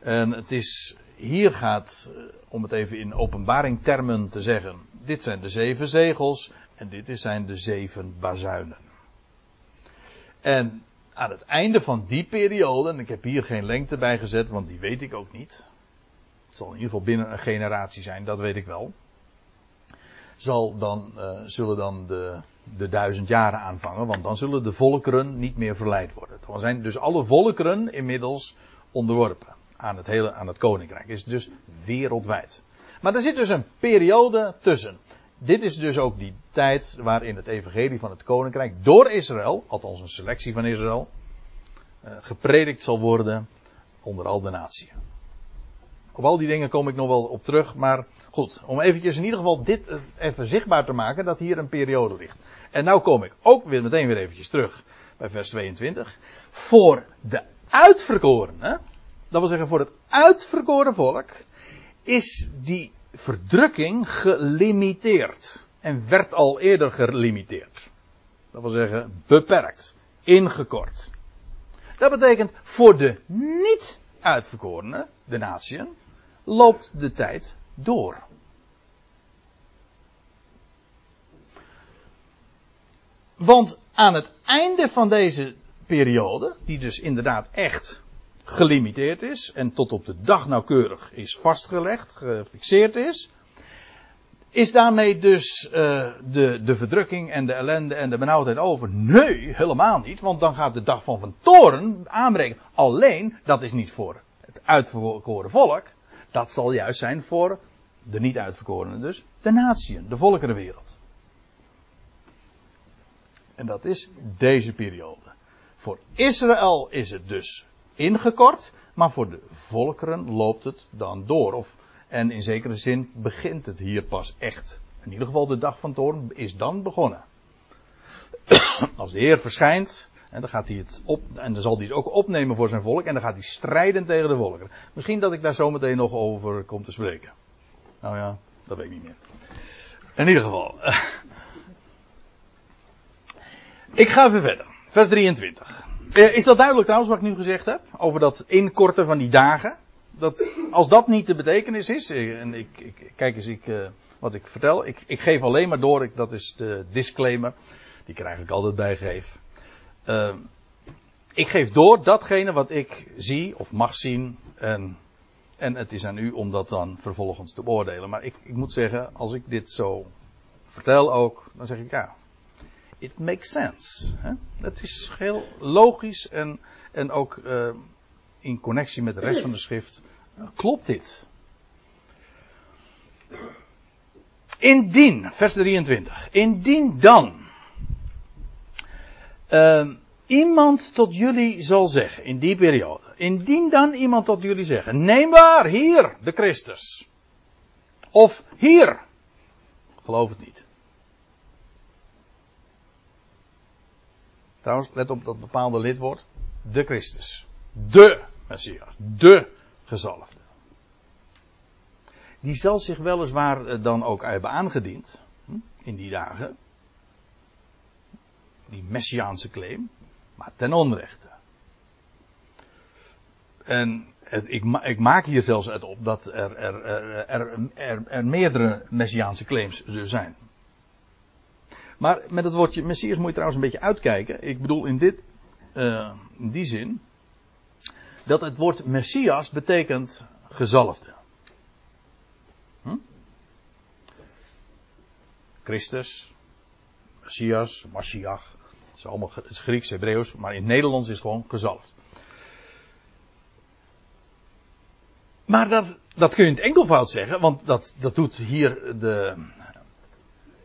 En het is, hier gaat, om het even in openbaring termen te zeggen, dit zijn de zeven zegels en dit zijn de zeven bazuinen. En aan het einde van die periode, en ik heb hier geen lengte bij gezet, want die weet ik ook niet. Zal in ieder geval binnen een generatie zijn, dat weet ik wel. Zal dan, uh, zullen dan de, de duizend jaren aanvangen, want dan zullen de volkeren niet meer verleid worden. Dan zijn dus alle volkeren inmiddels onderworpen aan het hele, aan het koninkrijk. Is dus wereldwijd. Maar er zit dus een periode tussen. Dit is dus ook die tijd waarin het evangelie van het koninkrijk door Israël, althans een selectie van Israël, eh, gepredikt zal worden onder al de naties. Op al die dingen kom ik nog wel op terug, maar goed, om eventjes in ieder geval dit even zichtbaar te maken, dat hier een periode ligt. En nou kom ik ook weer meteen weer eventjes terug bij vers 22. Voor de uitverkorenen, dat wil zeggen voor het uitverkoren volk, is die verdrukking gelimiteerd. En werd al eerder gelimiteerd. Dat wil zeggen beperkt, ingekort. Dat betekent voor de niet uitverkorenen, de natieën, loopt de tijd door. Want aan het einde van deze periode, die dus inderdaad echt gelimiteerd is en tot op de dag nauwkeurig is vastgelegd, gefixeerd is, is daarmee dus uh, de, de verdrukking en de ellende en de benauwdheid over? Nee, helemaal niet, want dan gaat de dag van van toren aanbreken. Alleen, dat is niet voor het uitverkoren volk, dat zal juist zijn voor de niet uitverkorenen dus, de natieën, de volkerenwereld. En dat is deze periode. Voor Israël is het dus ingekort, maar voor de volkeren loopt het dan door. Of, en in zekere zin begint het hier pas echt. In ieder geval de dag van toorn is dan begonnen. Als de Heer verschijnt, en dan gaat hij het op, en dan zal hij het ook opnemen voor zijn volk, en dan gaat hij strijden tegen de volkeren. Misschien dat ik daar zometeen nog over kom te spreken. Nou ja, dat weet ik niet meer. In ieder geval. ik ga even verder. Vers 23. Eh, is dat duidelijk trouwens wat ik nu gezegd heb? Over dat inkorten van die dagen? Dat, als dat niet de betekenis is, eh, en ik, ik kijk eens ik, uh, wat ik vertel, ik, ik, geef alleen maar door, ik, dat is de disclaimer, die ik er eigenlijk altijd bij geef. Uh, ik geef door datgene wat ik zie of mag zien, en, en het is aan u om dat dan vervolgens te beoordelen. Maar ik, ik moet zeggen, als ik dit zo vertel ook, dan zeg ik ja, it makes sense. Hè? Het is heel logisch en, en ook uh, in connectie met de rest van de schrift klopt dit. Indien, vers 23, indien dan uh, iemand tot jullie zal zeggen, in die periode, indien dan iemand tot jullie zeggen, neem waar, hier, de Christus. Of hier, geloof het niet. Trouwens, let op dat bepaalde lidwoord. De Christus. De Messias. De gezalfde. Die zal zich weliswaar eh, dan ook hebben aangediend. Hm, in die dagen. Die Messiaanse claim. Maar ten onrechte. En het, ik, ik, maak hier zelfs uit op dat er, er, er, er, er meerdere Messiaanse claims zullen zijn. Maar met het woordje Messias moet je trouwens een beetje uitkijken. Ik bedoel in, dit, uh, in die zin. Dat het woord Messias betekent gezalfde. Hm? Christus, Messias, Mashiach. Het is allemaal het Grieks, Hebreeuws, maar in het Nederlands is het gewoon gezalfd. Maar dat, dat kun je in het enkelvoud zeggen, want dat, dat doet hier de,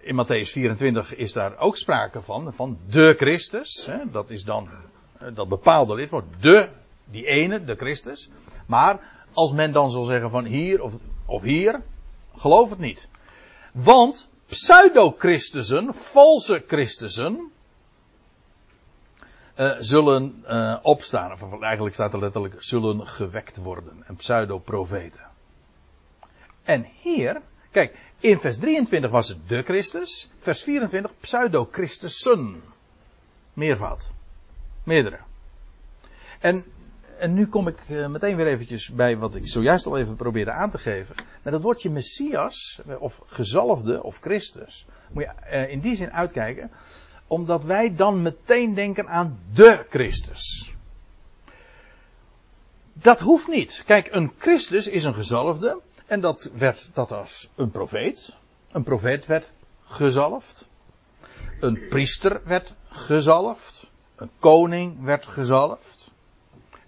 in Matthäus 24 is daar ook sprake van, van de Christus. Hè, dat is dan dat bepaalde lidwoord, de, die ene, de Christus. Maar als men dan zal zeggen van hier of, of hier, Geloof het niet. Want pseudo-Christussen, valse Christussen, uh, zullen uh, opstaan. Of eigenlijk staat er letterlijk zullen gewekt worden. En pseudo-profeten. En hier, kijk, in vers 23 was het de Christus. Vers 24 pseudo-Christussen. Meervoud. Meerdere. En, en nu kom ik uh, meteen weer eventjes bij wat ik zojuist al even probeerde aan te geven. Met dat woordje Messias, of gezalfde, of Christus. Moet je in die zin uitkijken omdat wij dan meteen denken aan de Christus. Dat hoeft niet. Kijk, een Christus is een gezalfde. En dat werd dat als een profeet. Een profeet werd gezalfd. Een priester werd gezalfd. Een koning werd gezalfd.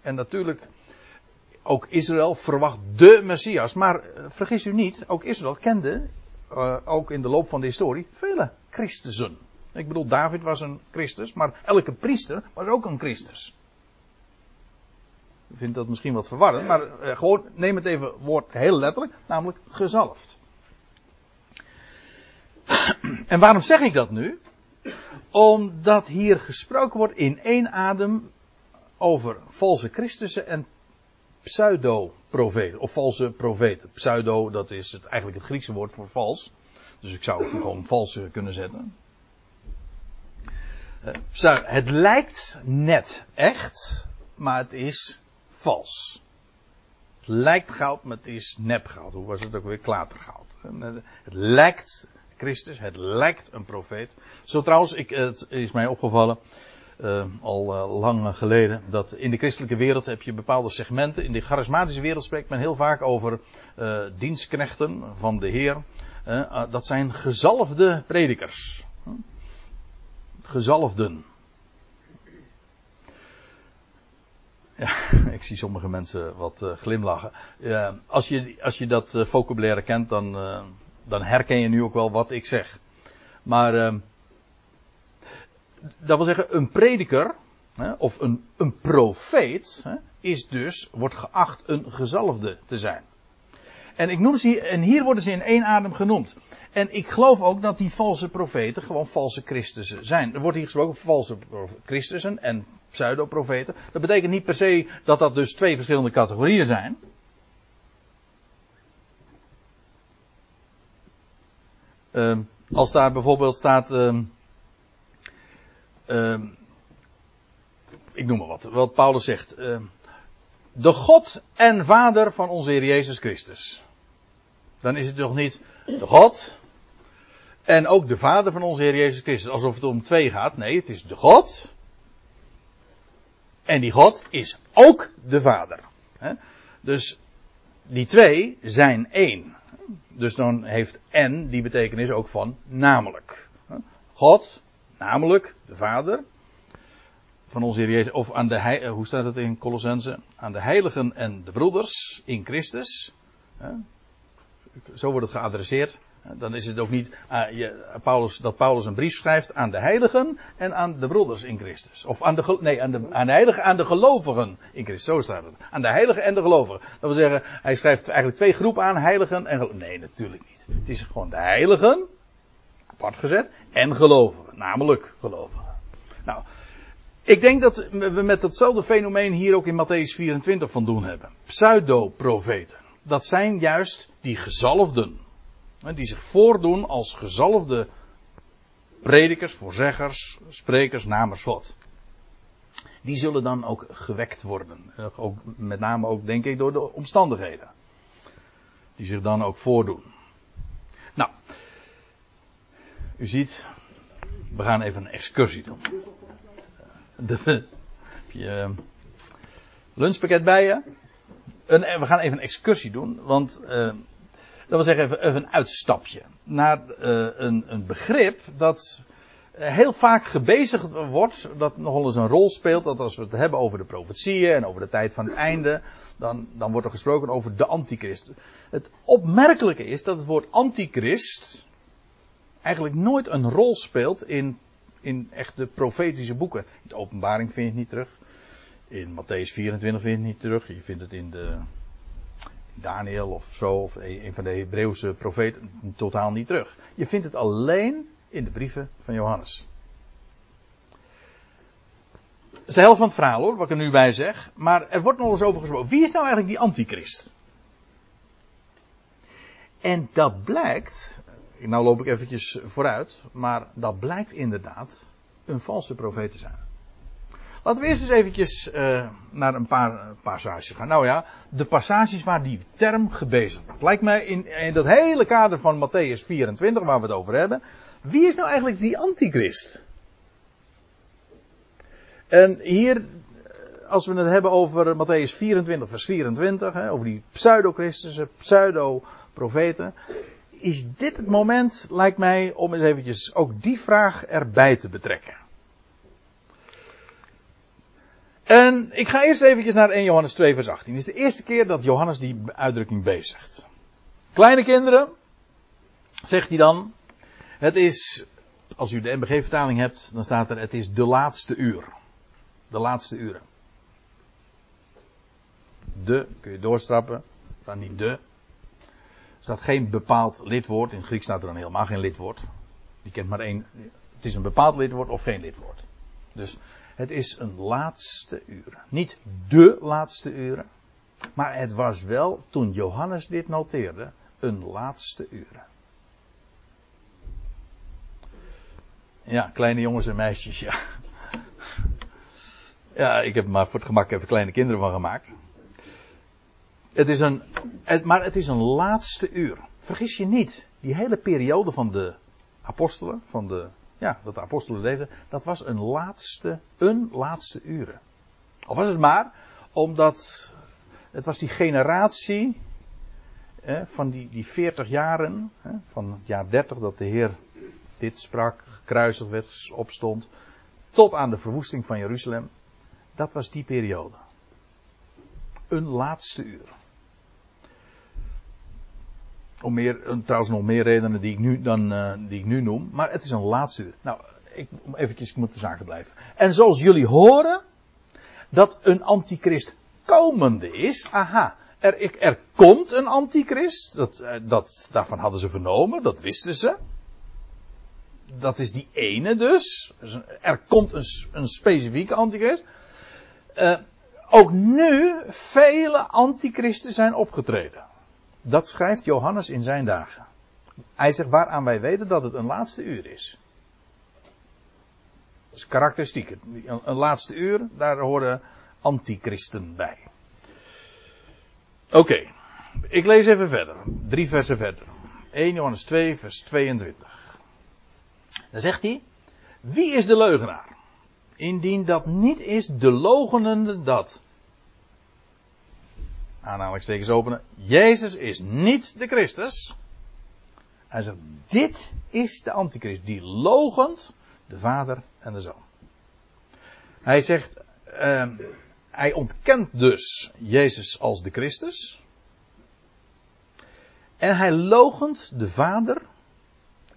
En natuurlijk, ook Israël verwacht de Messias. Maar eh, vergis u niet, ook Israël kende, uh, ook in de loop van de historie, vele Christussen. Ik bedoel, David was een Christus, maar elke priester was ook een Christus. Ik vind dat misschien wat verwarrend, maar eh, gewoon neem het even woord heel letterlijk, namelijk gezalfd. En waarom zeg ik dat nu? Omdat hier gesproken wordt in één adem over valse Christussen en pseudo-profeten, of valse profeten. Pseudo, dat is het, eigenlijk het Griekse woord voor vals. Dus ik zou het gewoon valse kunnen zetten. Uh, het lijkt net echt, maar het is vals. Het lijkt goud, maar het is nepgoud. Hoe was het ook weer? Klatergoud. Eh, het lijkt Christus, het lijkt een profeet. Zo trouwens, ik, het is mij opgevallen, uh, al uh, lang geleden, dat in de christelijke wereld heb je bepaalde segmenten. In de charismatische wereld spreekt men heel vaak over uh, dienstknechten van de Heer. dat zijn gezalfde predikers gezalfden. Ja, ik zie sommige mensen wat glimlachen. Als, je, als je dat vocabulaire kent, dan, dan herken je nu ook wel wat ik zeg. Maar ehm, dat wil zeggen, een prediker, hè, of een, een profeet, hè, is dus, wordt geacht een gezalfde te zijn. En ik noem ze hier, en hier worden ze in één adem genoemd. En ik geloof ook dat die valse profeten gewoon valse Christussen zijn. Er wordt hier gesproken valse Christussen en pseudoprofeten. Dat betekent niet per se dat dat dus twee verschillende categorieën zijn. Uh, als daar bijvoorbeeld staat. Uh, uh, ik noem maar wat. Wat Paulus zegt. Ehm, de God en Vader van onze Heer Jezus Christus. Dan is het toch niet de God en ook de Vader van onze Heer Jezus Christus. Alsof het om twee gaat. Nee, het is de God. En die God is ook de Vader. Dus die twee zijn één. Dus dan heeft en die betekenis ook van namelijk. God, namelijk de Vader van onze Heer Jezus, of aan de, eh, hoe staat het in Colossense? Aan de heiligen en de broeders in Christus. Zo wordt het geadresseerd. Dan is het ook niet uh, je, Paulus, dat Paulus een brief schrijft aan de heiligen en aan de broeders in Christus. Of aan de, nee, aan de, aan de heiligen, aan de gelovigen in Christus. Zo staat het. Aan de heiligen en de gelovigen. Dat wil zeggen, hij schrijft eigenlijk twee groepen aan, heiligen en gelovigen. Nee, natuurlijk niet. Het is gewoon de heiligen, apart gezet, en gelovigen. Namelijk gelovigen. Nou, ik denk dat we met datzelfde fenomeen hier ook in Matthäus 24 van doen hebben. Pseudo-profeten. Dat zijn juist die gezalfden die zich voordoen als gezalfde predikers, voorzeggers, sprekers namens God. Die zullen dan ook gewekt worden. Ook, met name ook, denk ik, door de omstandigheden. Die zich dan ook voordoen. Nou, u ziet, we gaan even een excursie doen. De, heb je eh, lunchpakket bij je? Een, we gaan even een excursie doen, want uh, dat wil zeggen even, een uitstapje naar uh, een, een, begrip dat eh, heel vaak gebezigd wordt, dat nogal eens een rol speelt, dat als we het hebben over de profetieën en over de tijd van het einde, dan, dan wordt er gesproken over de antichrist. Het opmerkelijke is dat het woord antichrist eigenlijk nooit een rol speelt in, in echt de profetische boeken. In de openbaring vind je het niet terug. In Matthäus 24 vind je het niet terug. Je vindt het in de Daniel of zo, of een van de Hebreeuwse profeten, totaal niet terug. Je vindt het alleen in de brieven van Johannes. Dat is de helft van het verhaal hoor, wat ik er nu bij zeg. Maar er wordt nog eens over gesproken. Wie is nou eigenlijk die antichrist? En dat blijkt, nou loop ik eventjes vooruit, maar dat blijkt inderdaad een valse profeet te zijn. Laten we eerst eens eventjes uh, naar een paar passages gaan. Nou ja, de passages waar die term gebezigd wordt. Lijkt mij in, in dat hele kader van Matthäus 24 waar we het over hebben. Wie is nou eigenlijk die antichrist? En hier, als we het hebben over Matthäus 24 vers 24, hè, over die pseudo-christussen, pseudo-profeten. Is dit het moment, lijkt mij, om eens eventjes ook die vraag erbij te betrekken. En ik ga eerst eventjes naar 1 Johannes 2 vers 18. Het is de eerste keer dat Johannes die uitdrukking bezigt. Kleine kinderen, zegt hij dan, het is, als u de MBG-vertaling hebt, dan staat er, het is de laatste uur. De laatste uren. De, kun je doorstrappen, staat niet de. Staat geen bepaald lidwoord, in Grieks staat er dan helemaal geen lidwoord. Die kent maar één, het is een bepaald lidwoord of geen lidwoord. Dus het is een laatste uren. Niet de laatste uren. Maar het was wel, toen Johannes dit noteerde, een laatste uren. Ja, kleine jongens en meisjes, ja. Ja, ik heb maar voor het gemak even kleine kinderen van gemaakt. Het is een, het, maar het is een laatste uur. Vergis je niet, die hele periode van de apostelen, van de ja, dat de apostelen leefden, dat was een laatste, een laatste uren. Of was het maar omdat het was die generatie van die, die 40 jaren, van het jaar 30 dat de Heer dit sprak, gekruisigd werd, opstond, tot aan de verwoesting van Jeruzalem. Dat was die periode. Een laatste uur. Om meer, trouwens nog meer redenen die ik nu, dan, uh, die ik nu noem. Maar het is een laatste. Nou, ik, eventjes, ik moet de zaken blijven. En zoals jullie horen, dat een antichrist komende is. Aha, er, er komt een antichrist. Dat, eh, dat, daarvan hadden ze vernomen, dat wisten ze. Dat is die ene dus. dus er komt een, een specifieke antichrist. Uh, ook nu vele antichristen zijn opgetreden. Dat schrijft Johannes in zijn dagen. Hij zegt waaraan wij weten dat het een laatste uur is. Dat is karakteristiek. Een laatste uur, daar horen antichristen bij. Oké, ik lees even verder. Drie versen verder. 1 Johannes 2, vers 22. Dan zegt hij: Wie is de leugenaar? Indien dat niet is de logenende dat aanhalingstekens openen, Jezus is niet de Christus. Hij zegt, dit is de antichrist die logent de vader en de zoon. Hij zegt, uh, hij ontkent dus Jezus als de Christus. En hij logent de vader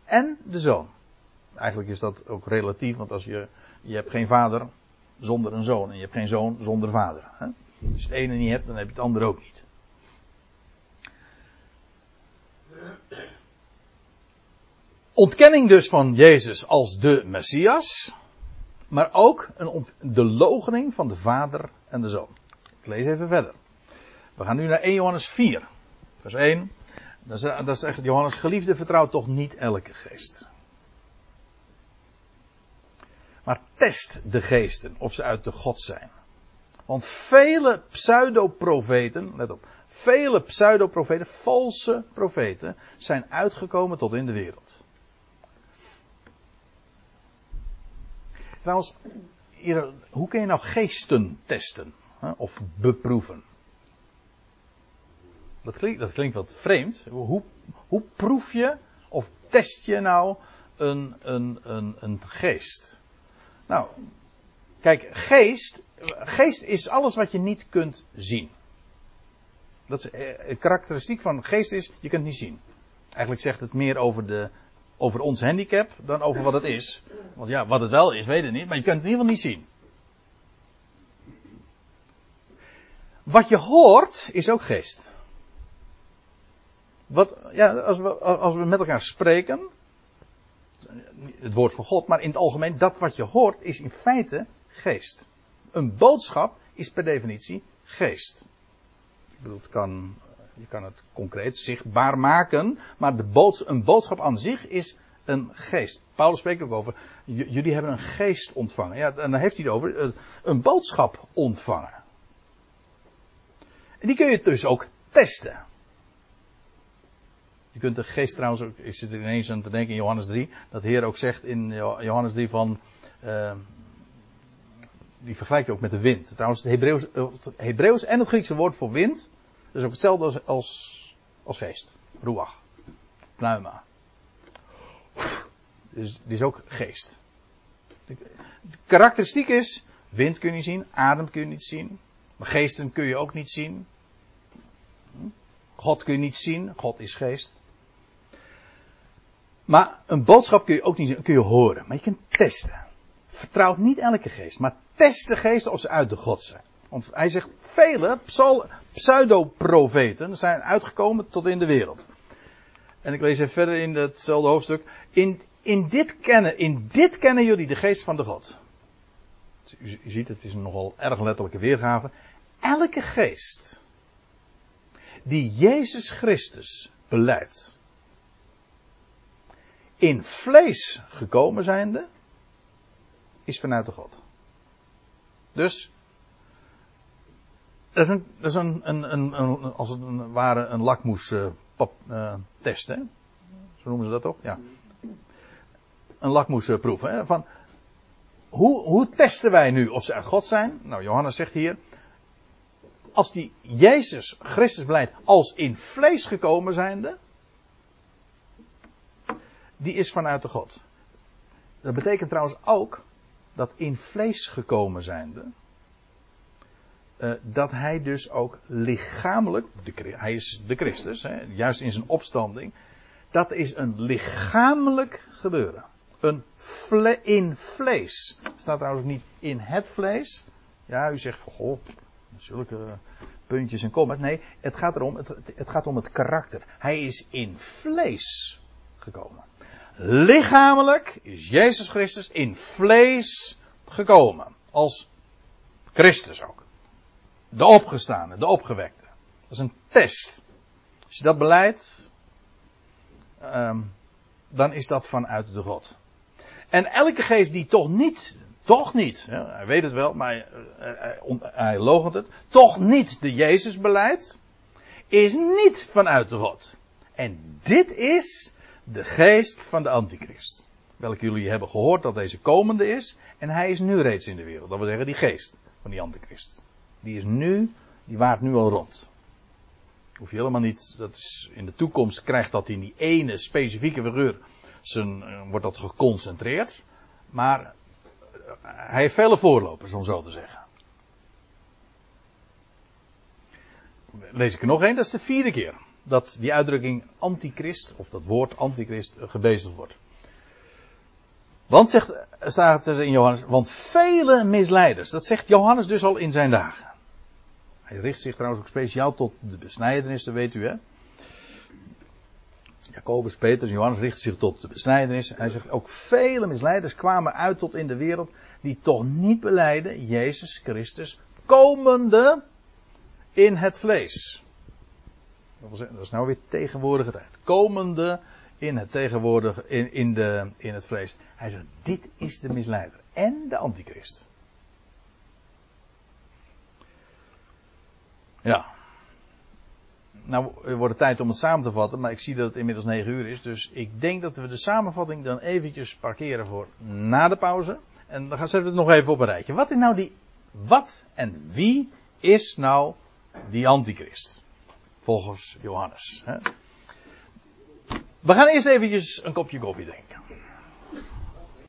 en de zoon. Eigenlijk is dat ook relatief, want als je, je hebt geen vader zonder een zoon en je hebt geen zoon zonder vader. Hè? Als je het ene niet hebt, dan heb je het andere ook niet. Ontkenning dus van Jezus als de Messias, maar ook een de logening van de Vader en de Zoon. Ik lees even verder. We gaan nu naar 1 Johannes 4, vers 1. Dat zegt Johannes, geliefde vertrouwt toch niet elke geest. Maar test de geesten of ze uit de God zijn. Want vele pseudoprofeten, let op, vele pseudoprofeten, valse profeten, zijn uitgekomen tot in de wereld. Trouwens, hoe kun je nou geesten testen? Of beproeven? Dat klinkt, dat klinkt wat vreemd. Hoe, hoe proef je of test je nou een, een, een, een geest? Nou, kijk, geest geest is alles wat je niet kunt zien. Dat is, eh, karakteristiek van geest is, je kunt het niet zien. Eigenlijk zegt het meer over, de, over ons handicap dan over wat het is. Want ja, wat het wel is, weet je niet, maar je kunt het in ieder geval niet zien. Wat je hoort is ook geest. Wat, ja, als we, als we met elkaar spreken, het woord van God, maar in het algemeen, dat wat je hoort is in feite geest. Een boodschap is per definitie geest. Ik bedoel, het kan, je kan het concreet zichtbaar maken, maar de een boodschap aan zich is een geest. Paulus spreekt ook over, jullie hebben een geest ontvangen. Ja, en dan heeft hij het over eh, een boodschap ontvangen. En die kun je dus ook testen. Je kunt de geest trouwens ook, ik zit er ineens aan te denken in Johannes 3, dat de Heer ook zegt in Johannes 3 van, uh, die vergelijk je ook met de wind. Trouwens, het Hebreeuws, eh, het Hebreeuws en het Griekse woord voor wind, is ook hetzelfde als, als, geest. Ruach. Pneuma. Dus die is ook geest. De, karakteristiek is, wind kun je zien, adem kun je niet zien, maar geesten kun je ook niet zien. God kun je niet zien, God is geest. Maar een boodschap kun je ook niet kun je horen, maar je kunt testen. Vertrouw niet elke geest, maar test de geest of ze uit de God zijn. Want hij zegt, vele pseudo-profeten zijn uitgekomen tot in de wereld. En ik lees even verder in hetzelfde hoofdstuk. In, in, dit kennen, in dit kennen jullie de geest van de God. U, u ziet, het is een nogal erg letterlijke weergave. Elke geest die Jezus Christus beleidt, in vlees gekomen zijnde, is vanuit de God. Dus, dat is een, is een, een, een, als het ware een lakmoestest, uh, test, hè? Zo noemen ze dat toch? Ja. Een lakmoesproef, hè? Van, hoe, hoe testen wij nu of ze uit God zijn? Nou, Johannes zegt hier, als die Jezus Christus blijft als in vlees gekomen zijnde, die is vanuit de God. Dat betekent trouwens ook dat in vlees gekomen zijnde, uh, dat hij dus ook lichamelijk, de, hij is de Christus, hè, juist in zijn opstanding, dat is een lichamelijk gebeuren. Een in vlees. Het staat trouwens niet in het vlees. Ja, u zegt van goh, zulke puntjes en kommas. Nee, het gaat erom, het, het gaat om het karakter. Hij is in vlees gekomen. Lichamelijk is Jezus Christus in vlees gekomen. Als Christus ook. De opgestane, de opgewekte. Dat is een test. Als je dat beleidt, um, dan is dat vanuit de God. En elke geest die toch niet, toch niet, hij weet het wel, maar hij, hij, hij logent het, toch niet de Jezus beleidt, is niet vanuit de God. En dit is de geest van de antichrist. Welke jullie hebben gehoord dat deze komende is. En hij is nu reeds in de wereld. Dat wil zeggen die geest van die antichrist. Die is nu, die waart nu al rond. Hoef je helemaal niet, dat is, in de toekomst krijgt dat in die ene specifieke figuur, zijn, eh, wordt dat geconcentreerd. Maar eh, hij heeft vele voorlopers, om zo te zeggen. Lees ik er nog één, dat is de vierde keer dat die uitdrukking antichrist, of dat woord antichrist, gebezigd wordt. Want zegt, staat er in Johannes, want vele misleiders, dat zegt Johannes dus al in zijn dagen. Hij richt zich trouwens ook speciaal tot de besnijdenis, dat weet u hè. Jacobus, Petrus Johannes richten zich tot de besnijdenis. Hij zegt ook vele misleiders kwamen uit tot in de wereld die toch niet beleiden Jezus Christus komende in het vlees. Dat is nou weer tegenwoordige tijd. Komende in het tegenwoordige, in, in, de, in het vlees. Hij zegt, dit is de misleider en de antichrist. Ja. Nou wordt het tijd om het samen te vatten, maar ik zie dat het inmiddels 9 uur is. Dus ik denk dat we de samenvatting dan eventjes parkeren voor na de pauze. En dan gaan we het nog even op een rijtje. Wat is nou die, wat en wie is nou die antichrist? Volgens Johannes. We gaan eerst eventjes een kopje koffie drinken.